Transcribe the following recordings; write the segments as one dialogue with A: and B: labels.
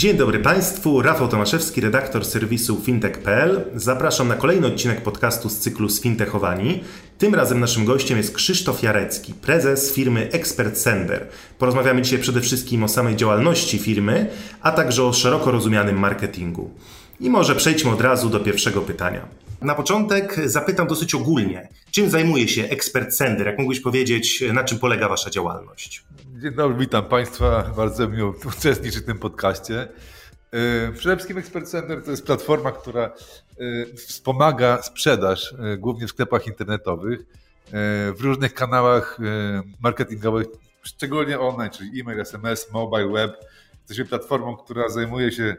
A: Dzień dobry Państwu, Rafał Tomaszewski, redaktor serwisu fintech.pl. Zapraszam na kolejny odcinek podcastu z cyklu Sfintechowani. Tym razem naszym gościem jest Krzysztof Jarecki, prezes firmy Expert Sender. Porozmawiamy dzisiaj przede wszystkim o samej działalności firmy, a także o szeroko rozumianym marketingu. I może przejdźmy od razu do pierwszego pytania. Na początek zapytam dosyć ogólnie, czym zajmuje się Expert Sender? Jak mógłbyś powiedzieć, na czym polega Wasza działalność?
B: Dzień dobry, witam Państwa. Bardzo miło uczestniczyć w tym podcaście. E, przede wszystkim Expert Center to jest platforma, która e, wspomaga sprzedaż, e, głównie w sklepach internetowych, w różnych kanałach marketingowych, szczególnie online, czyli e-mail, SMS, mobile, web. Jesteśmy platformą, która zajmuje się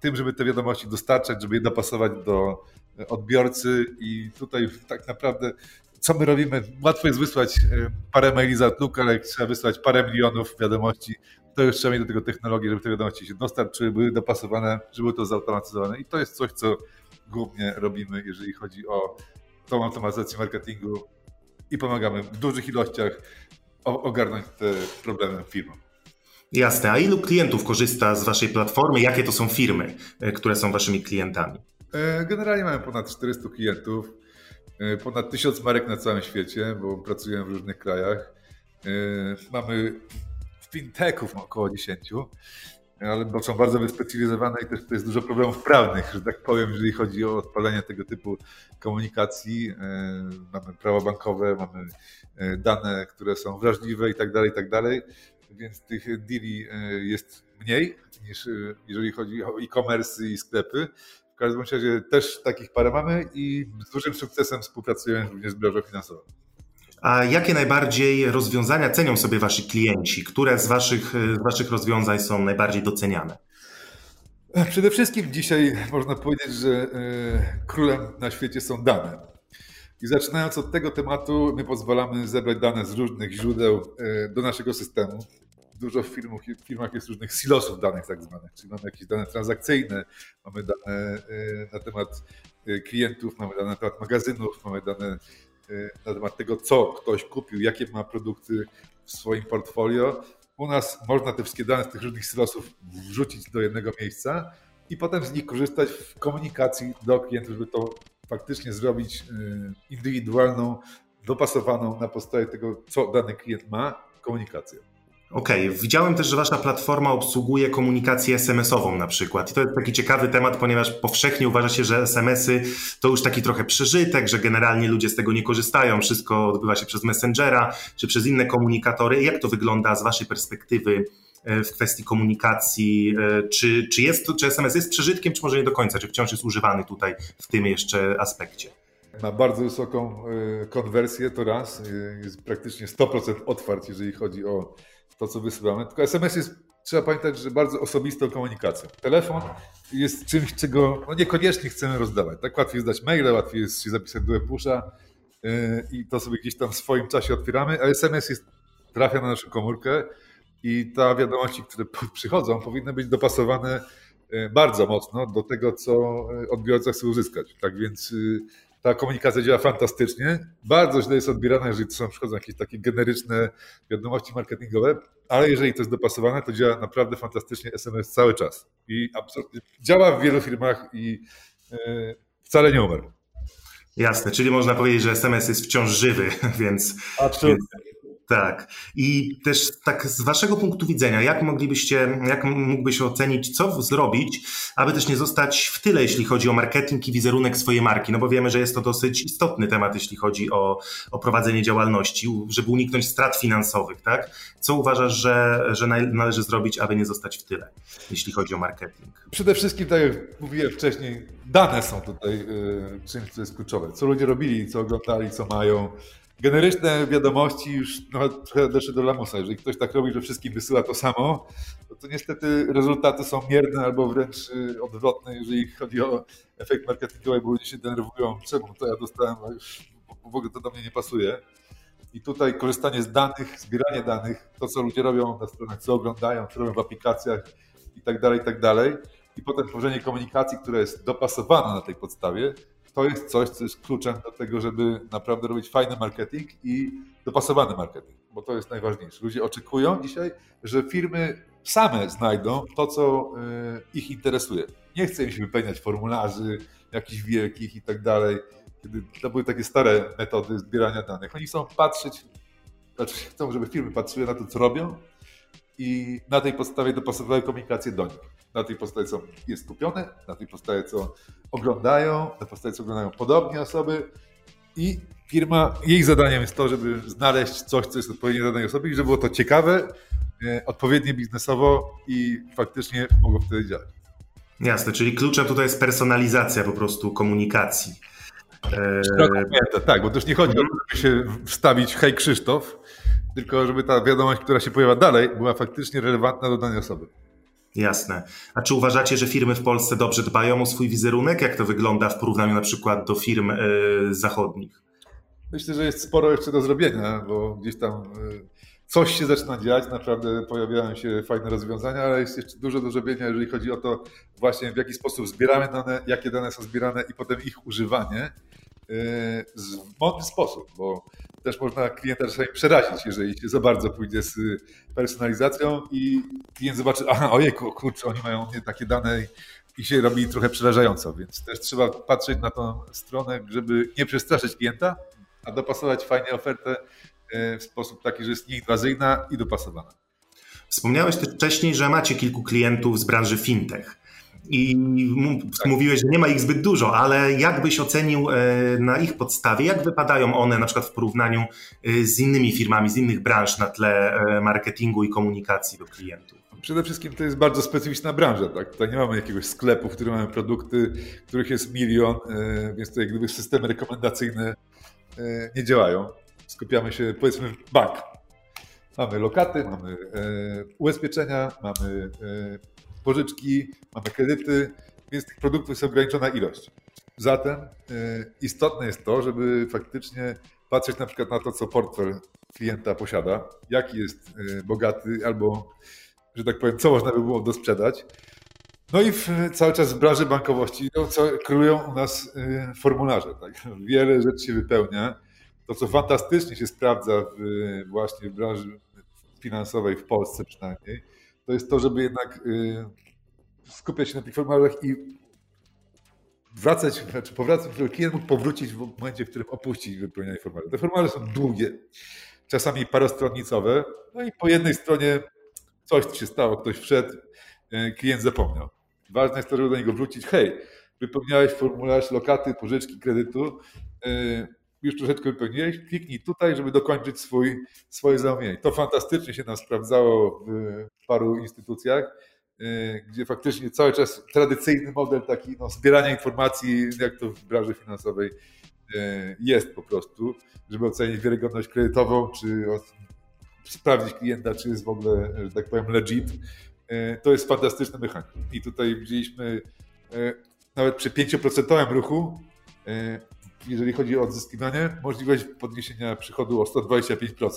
B: tym, żeby te wiadomości dostarczać, żeby je dopasować do odbiorcy i tutaj tak naprawdę co my robimy? Łatwo jest wysłać e, parę maili z Outlooka, ale jak trzeba wysłać parę milionów wiadomości, to już trzeba mieć do tego technologię, żeby te wiadomości się dostarczyły, były dopasowane, żeby było to zautomatyzowane. I to jest coś, co głównie robimy, jeżeli chodzi o tą automatyzację marketingu i pomagamy w dużych ilościach ogarnąć te problemy firmom.
A: Jasne. A ilu klientów korzysta z Waszej platformy? Jakie to są firmy, e, które są Waszymi klientami?
B: E, generalnie mamy ponad 400 klientów. E, ponad tysiąc marek na całym świecie, bo pracujemy w różnych krajach. E, mamy fintechów około 10, ale bo są bardzo wyspecjalizowane i też to jest dużo problemów prawnych, że tak powiem, jeżeli chodzi o odpalenie tego typu komunikacji. E, mamy prawo bankowe, mamy dane, które są wrażliwe i tak dalej, i tak dalej, więc tych deali jest mniej niż jeżeli chodzi o e-commerce i sklepy każdym razie też takich parę mamy i z dużym sukcesem współpracujemy również z branżą finansową.
A: A jakie najbardziej rozwiązania cenią sobie wasi klienci? Które z waszych, z waszych rozwiązań są najbardziej doceniane?
B: Przede wszystkim dzisiaj można powiedzieć, że e, królem na świecie są dane. I zaczynając od tego tematu, my pozwalamy zebrać dane z różnych źródeł e, do naszego systemu dużo w firmach, w firmach jest różnych silosów danych tak zwanych, czyli mamy jakieś dane transakcyjne, mamy dane y, na temat y, klientów, mamy dane na temat magazynów, mamy dane y, na temat tego, co ktoś kupił, jakie ma produkty w swoim portfolio. U nas można te wszystkie dane z tych różnych silosów wrzucić do jednego miejsca i potem z nich korzystać w komunikacji do klientów, żeby to faktycznie zrobić indywidualną, dopasowaną na podstawie tego, co dany klient ma, komunikację.
A: Okej, okay. widziałem też, że wasza platforma obsługuje komunikację SMS-ową na przykład. I to jest taki ciekawy temat, ponieważ powszechnie uważa się, że SMS-y to już taki trochę przeżytek, że generalnie ludzie z tego nie korzystają. Wszystko odbywa się przez Messengera czy przez inne komunikatory. Jak to wygląda z waszej perspektywy e, w kwestii komunikacji? E, czy, czy, jest, czy SMS jest przeżytkiem, czy może nie do końca? Czy wciąż jest używany tutaj w tym jeszcze aspekcie?
B: Ma bardzo wysoką e, konwersję, to raz. Jest praktycznie 100% otwarć, jeżeli chodzi o to, co wysyłamy. Tylko SMS jest, trzeba pamiętać, że bardzo osobistą komunikacją. Telefon jest czymś, czego no niekoniecznie chcemy rozdawać. Tak łatwiej jest dać maile, łatwiej jest się zapisać do e-pusha yy, i to sobie gdzieś tam w swoim czasie otwieramy, a SMS jest, trafia na naszą komórkę i ta wiadomości, które przychodzą, powinny być dopasowane yy, bardzo mocno do tego, co yy, odbiorca chce uzyskać. Tak więc ta komunikacja działa fantastycznie. Bardzo źle jest odbierana, jeżeli to są przychodzą jakieś takie generyczne wiadomości marketingowe, ale jeżeli to jest dopasowane, to działa naprawdę fantastycznie SMS cały czas. I absolutnie działa w wielu firmach i yy, wcale nie umarł.
A: Jasne, czyli można powiedzieć, że SMS jest wciąż żywy, więc. Więc tak. I też tak z waszego punktu widzenia, jak moglibyście, jak mógłbyś ocenić, co zrobić, aby też nie zostać w tyle, jeśli chodzi o marketing i wizerunek swojej marki? No bo wiemy, że jest to dosyć istotny temat, jeśli chodzi o, o prowadzenie działalności, żeby uniknąć strat finansowych, tak? Co uważasz, że, że należy zrobić, aby nie zostać w tyle, jeśli chodzi o marketing?
B: Przede wszystkim, tak jak mówiłem wcześniej, dane są tutaj y, czymś, co jest kluczowe. Co ludzie robili, co oglądali, co mają, generyczne wiadomości już no, trochę doszły do lamusa. Jeżeli ktoś tak robi, że wszystkim wysyła to samo, to, to niestety rezultaty są mierne albo wręcz y, odwrotne, jeżeli chodzi o efekt marketingowy, bo ludzie się denerwują, czemu to ja dostałem, w ogóle to do mnie nie pasuje. I tutaj korzystanie z danych, zbieranie danych, to co ludzie robią na stronach, co oglądają, co robią w aplikacjach i tak dalej, i tak dalej. I potem tworzenie komunikacji, która jest dopasowana na tej podstawie, to jest coś, co jest kluczem do tego, żeby naprawdę robić fajny marketing i dopasowany marketing, bo to jest najważniejsze. Ludzie oczekują dzisiaj, że firmy same znajdą to, co y, ich interesuje. Nie chcę im się wypełniać formularzy jakichś wielkich i tak dalej. To były takie stare metody zbierania danych. Oni chcą patrzeć, znaczy chcą, żeby firmy patrzyły na to, co robią i na tej podstawie dopasowały komunikację do nich. Na tej podstawie, co jest kupione, na tej podstawie, co oglądają, na podstawie, co oglądają podobnie osoby i firma, jej zadaniem jest to, żeby znaleźć coś, co jest odpowiednie danej osoby i żeby było to ciekawe, e, odpowiednie biznesowo i faktycznie mogło wtedy działać.
A: Jasne, czyli kluczem tutaj jest personalizacja po prostu komunikacji.
B: Eee... Tak, bo też nie chodzi o to, żeby się wstawić hej Krzysztof, tylko żeby ta wiadomość, która się pojawia dalej, była faktycznie relevantna do danej osoby.
A: Jasne. A czy uważacie, że firmy w Polsce dobrze dbają o swój wizerunek? Jak to wygląda w porównaniu na przykład do firm e, zachodnich?
B: Myślę, że jest sporo jeszcze do zrobienia, bo gdzieś tam e, coś się zaczyna dziać, naprawdę pojawiają się fajne rozwiązania, ale jest jeszcze dużo do zrobienia, jeżeli chodzi o to właśnie w jaki sposób zbieramy dane, jakie dane są zbierane i potem ich używanie e, w mądry sposób, bo też można klienta czasami przerazić, jeżeli się za bardzo pójdzie z personalizacją i klient zobaczy, aha, ojej, kurczę, oni mają takie dane i się robi trochę przerażająco, więc też trzeba patrzeć na tą stronę, żeby nie przestraszyć klienta, a dopasować fajnie ofertę e, w sposób taki, że jest nieinwazyjna i dopasowana.
A: Wspomniałeś też wcześniej, że macie kilku klientów z branży fintech. I tak. mówiłeś, że nie ma ich zbyt dużo, ale jak byś ocenił e, na ich podstawie, jak wypadają one na przykład w porównaniu e, z innymi firmami, z innych branż na tle e, marketingu i komunikacji do klientów?
B: Przede wszystkim to jest bardzo specyficzna branża. Tak? Tutaj nie mamy jakiegoś sklepu, w którym mamy produkty, których jest milion, więc tutaj gdyby systemy rekomendacyjne nie działają. Skupiamy się, powiedzmy, w bank. Mamy lokaty, mamy ubezpieczenia, mamy pożyczki, mamy kredyty, więc tych produktów jest ograniczona ilość. Zatem y, istotne jest to, żeby faktycznie patrzeć na przykład na to, co portfel klienta posiada, jaki jest y, bogaty albo, że tak powiem, co można by było dosprzedać. No i w, cały czas w branży bankowości no, co, królują u nas y, formularze. Tak? Wiele rzeczy się wypełnia. To, co fantastycznie się sprawdza w, właśnie w branży finansowej w Polsce przynajmniej, to jest to, żeby jednak y, skupiać się na tych formularzach i wracać, znaczy powracać, żeby klient mógł powrócić w momencie, w którym opuści wypełnianie formularza. Te formularze są długie, czasami parostronnicowe, no i po jednej stronie coś się stało, ktoś wszedł, y, klient zapomniał. Ważne jest to, żeby do niego wrócić. Hej, wypełniałeś formularz lokaty, pożyczki, kredytu, y, już troszeczkę wypełniłeś, kliknij tutaj, żeby dokończyć swój, swoje zamówienie. To fantastycznie się nam sprawdzało w paru instytucjach, y, gdzie faktycznie cały czas tradycyjny model taki no, zbierania informacji, jak to w branży finansowej y, jest po prostu, żeby ocenić wiarygodność kredytową, czy sprawdzić klienta, czy jest w ogóle, że tak powiem, legit. Y, to jest fantastyczny mechanizm. I tutaj widzieliśmy nawet przy 5% ruchu jeżeli chodzi o odzyskiwanie, możliwość podniesienia przychodu o 125%.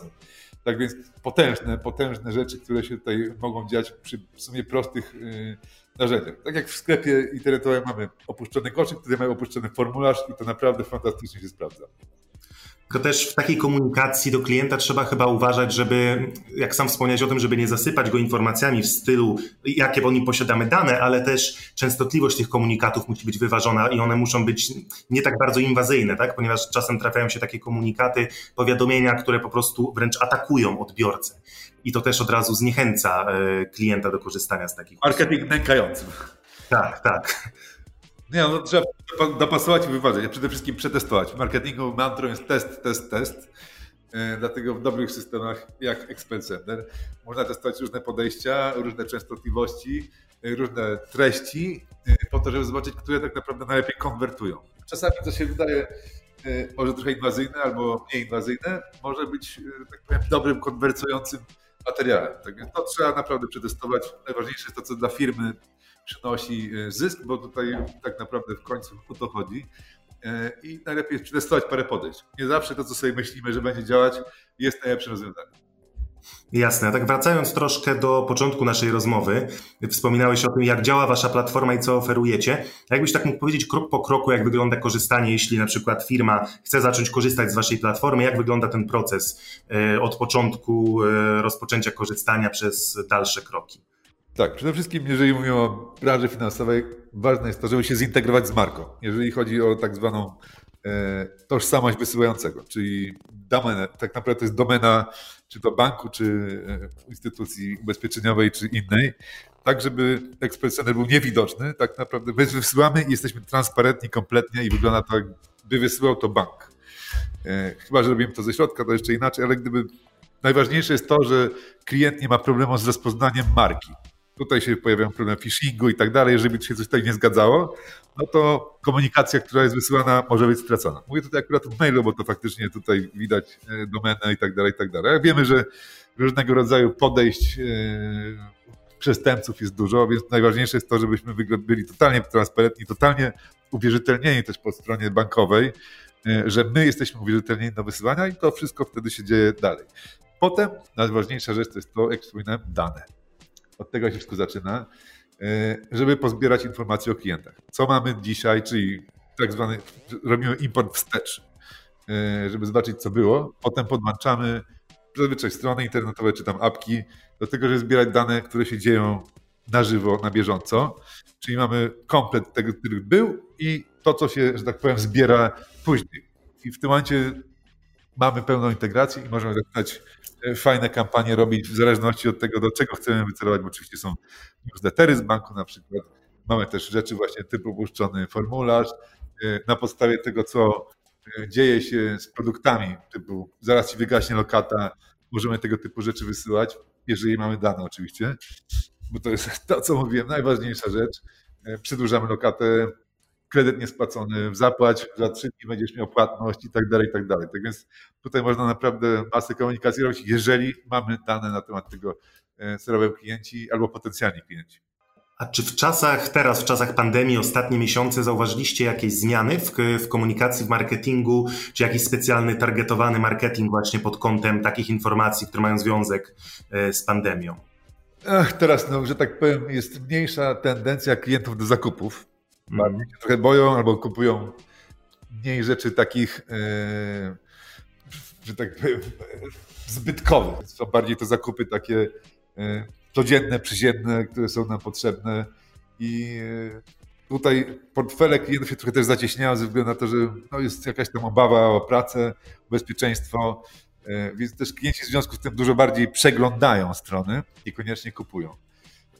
B: Tak więc potężne, potężne rzeczy, które się tutaj mogą dziać przy w sumie prostych yy, narzędziach. Tak jak w sklepie internetowym mamy opuszczony koszyk, tutaj mamy opuszczony formularz i to naprawdę fantastycznie się sprawdza.
A: Tylko też w takiej komunikacji do klienta trzeba chyba uważać, żeby, jak sam wspomniałeś o tym, żeby nie zasypać go informacjami w stylu, jakie o nim posiadamy dane, ale też częstotliwość tych komunikatów musi być wyważona i one muszą być nie tak bardzo inwazyjne, tak? ponieważ czasem trafiają się takie komunikaty, powiadomienia, które po prostu wręcz atakują odbiorcę. I to też od razu zniechęca e, klienta do korzystania z takich.
B: Marketing nękający.
A: Tak, tak.
B: Nie, no trzeba dopasować i wyważyć. Przede wszystkim przetestować. W marketingu mantrą jest test, test, test. E, dlatego w dobrych systemach jak Expert Center można testować różne podejścia, różne częstotliwości, e, różne treści, e, po to, żeby zobaczyć, które tak naprawdę najlepiej konwertują. Czasami to się wydaje może trochę inwazyjne albo mniej inwazyjne, może być tak powiem, dobrym konwersującym materiałem. Tak więc to trzeba naprawdę przetestować. Najważniejsze jest to, co dla firmy przynosi zysk, bo tutaj tak naprawdę w końcu o to chodzi. I najlepiej przetestować parę podejść. Nie zawsze to, co sobie myślimy, że będzie działać, jest najlepszym rozwiązaniem.
A: Jasne. A tak wracając troszkę do początku naszej rozmowy, wspominałeś o tym, jak działa wasza platforma i co oferujecie. Jakbyś tak mógł powiedzieć krok po kroku, jak wygląda korzystanie, jeśli na przykład firma chce zacząć korzystać z waszej platformy, jak wygląda ten proces e, od początku e, rozpoczęcia korzystania przez dalsze kroki?
B: Tak, przede wszystkim jeżeli mówimy o branży finansowej, ważne jest to, żeby się zintegrować z marką. Jeżeli chodzi o tak zwaną e, tożsamość wysyłającego, czyli domenę, tak naprawdę to jest domena czy to banku, czy e, instytucji ubezpieczeniowej, czy innej, tak żeby ekspert center był niewidoczny. Tak naprawdę my wysyłamy i jesteśmy transparentni kompletnie i wygląda to, jakby wysyłał to bank. E, chyba, że robimy to ze środka, to jeszcze inaczej, ale gdyby najważniejsze jest to, że klient nie ma problemu z rozpoznaniem marki. Tutaj się pojawiają problemy phishingu i tak dalej. Jeżeli się coś tutaj nie zgadzało, no to komunikacja, która jest wysyłana, może być stracona. Mówię tutaj akurat w mailu, bo to faktycznie tutaj widać e, domenę i tak dalej, i tak dalej. Wiemy, że różnego rodzaju podejść e, przestępców jest dużo, więc najważniejsze jest to, żebyśmy byli totalnie transparentni, totalnie uwierzytelnieni też po stronie bankowej, e, że my jesteśmy uwierzytelnieni do wysyłania i to wszystko wtedy się dzieje dalej. Potem najważniejsza rzecz to jest to, jak wspominałem, dane. Od tego się wszystko zaczyna. E, żeby pozbierać informacje o klientach. Co mamy dzisiaj, czyli tak zwany, robimy import wstecz, e, żeby zobaczyć, co było. Potem podłączamy zazwyczaj strony internetowe czy tam apki do tego, żeby zbierać dane, które się dzieją na żywo, na bieżąco. Czyli mamy komplet tego, który był i to, co się, że tak powiem, zbiera później. I w tym momencie mamy pełną integrację i możemy zaczynać e, fajne kampanie robić w zależności od tego, do czego chcemy wycelować, bo oczywiście są newslettery z banku na przykład. Mamy też rzeczy właśnie typu upuszczony formularz. E, na podstawie tego, co e, dzieje się z produktami, typu zaraz ci wygaśnie lokata, możemy tego typu rzeczy wysyłać, jeżeli mamy dane oczywiście, bo to jest to, co mówiłem, najważniejsza rzecz. Przedłużamy lokatę, kredyt niespłacony, zapłać, za trzy dni będziesz miał płatność i tak dalej, i tak dalej. Tak więc tutaj można naprawdę masę komunikacji robić, jeżeli mamy dane na temat tego, e, co robią klienci albo potencjalni klienci.
A: A czy w czasach, teraz w czasach pandemii, ostatnie miesiące, zauważyliście jakieś zmiany w, w, komunikacji, w marketingu, czy jakiś specjalny, targetowany marketing właśnie pod kątem takich informacji, które mają związek e, z pandemią?
B: Ach, teraz, no, że tak powiem, jest mniejsza tendencja klientów do zakupów. Bardziej się trochę boją albo kupują mniej rzeczy takich, e, że tak powiem, zbytkowych. Są bardziej to zakupy takie e, codzienne, przyziemne, które są nam potrzebne i e, tutaj portfele klientów się trochę też zacieśniają ze względu na to, że no jest jakaś tam obawa o pracę, bezpieczeństwo, więc też klienci w związku z tym dużo bardziej przeglądają strony i koniecznie kupują.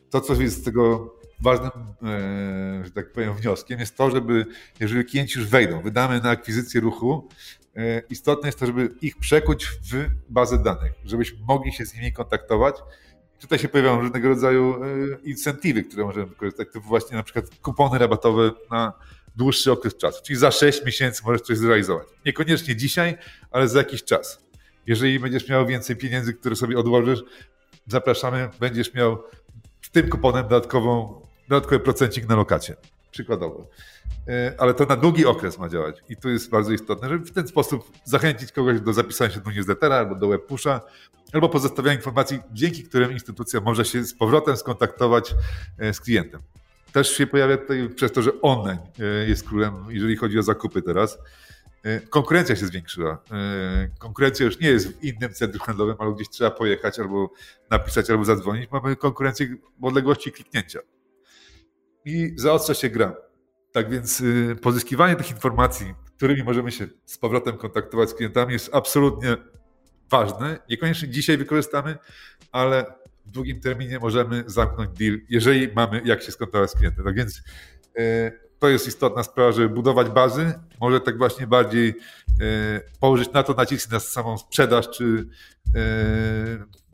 B: To, co jest z tego ważnym, e, że tak powiem, wnioskiem jest to, żeby, jeżeli klienci już wejdą, wydamy na akwizycję ruchu, e, istotne jest to, żeby ich przekuć w bazę danych, żebyśmy mogli się z nimi kontaktować. Tutaj się pojawiają różnego rodzaju e, incentywy, które możemy wykorzystać, typu właśnie na przykład kupony rabatowe na dłuższy okres czasu, czyli za 6 miesięcy możesz coś zrealizować. Niekoniecznie dzisiaj, ale za jakiś czas. Jeżeli będziesz miał więcej pieniędzy, które sobie odłożysz, zapraszamy, będziesz miał tym kuponem dodatkową, dodatkowy procencik na lokacie. Przykładowo. E, ale to na długi okres ma działać. I tu jest bardzo istotne, żeby w ten sposób zachęcić kogoś do zapisania się do newslettera albo do webpusha, albo pozostawiania informacji, dzięki którym instytucja może się z powrotem skontaktować e, z klientem. Też się pojawia tutaj przez to, że online e, jest królem, jeżeli chodzi o zakupy teraz. Konkurencja się zwiększyła. Konkurencja już nie jest w innym centrum handlowym, ale gdzieś trzeba pojechać albo napisać, albo zadzwonić. Mamy konkurencję w odległości kliknięcia. I zaostrza się gra. Tak więc e, pozyskiwanie tych informacji, którymi możemy się z powrotem kontaktować z klientami, jest absolutnie ważne. Niekoniecznie dzisiaj wykorzystamy, ale w długim terminie możemy zamknąć deal, jeżeli mamy jak się skontaktować z klientem. Tak więc to jest istotna sprawa, żeby budować bazy, może tak właśnie bardziej e, położyć na to nacisk na samą sprzedaż, czy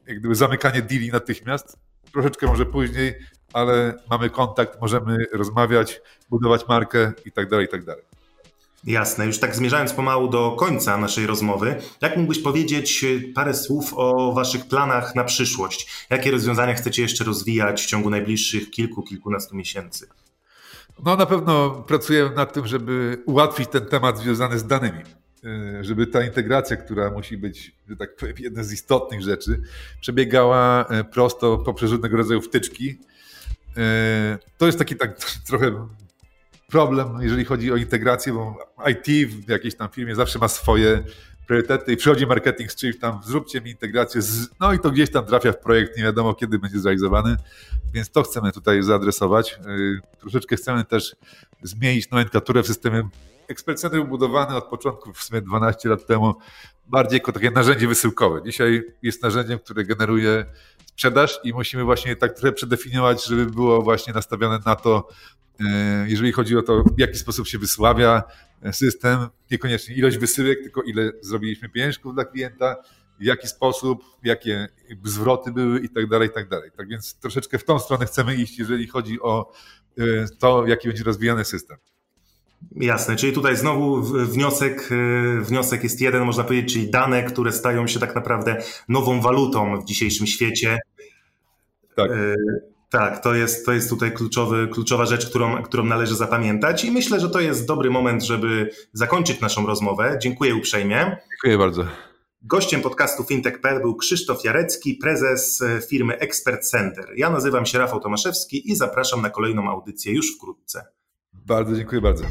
B: jak gdyby zamykanie deali natychmiast. Troszeczkę może później, ale mamy kontakt, możemy rozmawiać, budować markę i tak dalej, i tak dalej.
A: Jasne. Już tak zmierzając pomału do końca naszej rozmowy, jak mógłbyś powiedzieć parę słów o Waszych planach na przyszłość? Jakie rozwiązania chcecie jeszcze rozwijać w ciągu najbliższych kilku, kilkunastu miesięcy?
B: No na pewno pracujemy nad tym, żeby ułatwić ten temat związany z danymi. E, żeby ta integracja, która musi być, że tak powiem, jedna z istotnych rzeczy, przebiegała e, prosto poprzez różnego rodzaju wtyczki. E, to jest taki tak trochę problem, jeżeli chodzi o integrację, bo IT w jakiejś tam firmie zawsze ma swoje priorytety i przychodzi marketing z czymś tam, zróbcie mi integrację, z, no i to gdzieś tam trafia w projekt, nie wiadomo kiedy będzie zrealizowany, więc to chcemy tutaj zaadresować. Troszeczkę chcemy też zmienić nomenklaturę w systemie Expert Center był budowany od początku, w sumie 12 lat temu, bardziej jako takie narzędzie wysyłkowe. Dzisiaj jest narzędziem, które generuje sprzedaż i musimy właśnie tak trochę przedefiniować, żeby było właśnie nastawione na to, e, jeżeli chodzi o to, w jaki sposób się wysławia system, niekoniecznie ilość wysyłek, tylko ile zrobiliśmy pieniążków dla klienta, w jaki sposób, jakie zwroty były i tak dalej, i tak dalej. Tak więc troszeczkę w tą stronę chcemy iść, jeżeli chodzi o e, to, jaki będzie rozwijany system.
A: Jasne, czyli tutaj znowu wniosek, y, wniosek jest jeden, można powiedzieć, czyli dane, które stają się tak naprawdę nową walutą w dzisiejszym świecie. Tak. Y, tak, to jest, to jest tutaj kluczowy, kluczowa rzecz, którą, którą należy zapamiętać i myślę, że to jest dobry moment, żeby zakończyć naszą rozmowę. Dziękuję uprzejmie.
B: Dziękuję bardzo.
A: Gościem podcastu FintechPL był Krzysztof Jarecki, prezes y, firmy Expert Center. Ja nazywam się Rafał Tomaszewski i zapraszam na kolejną audycję już wkrótce.
B: Bardzo dziękuję bardzo.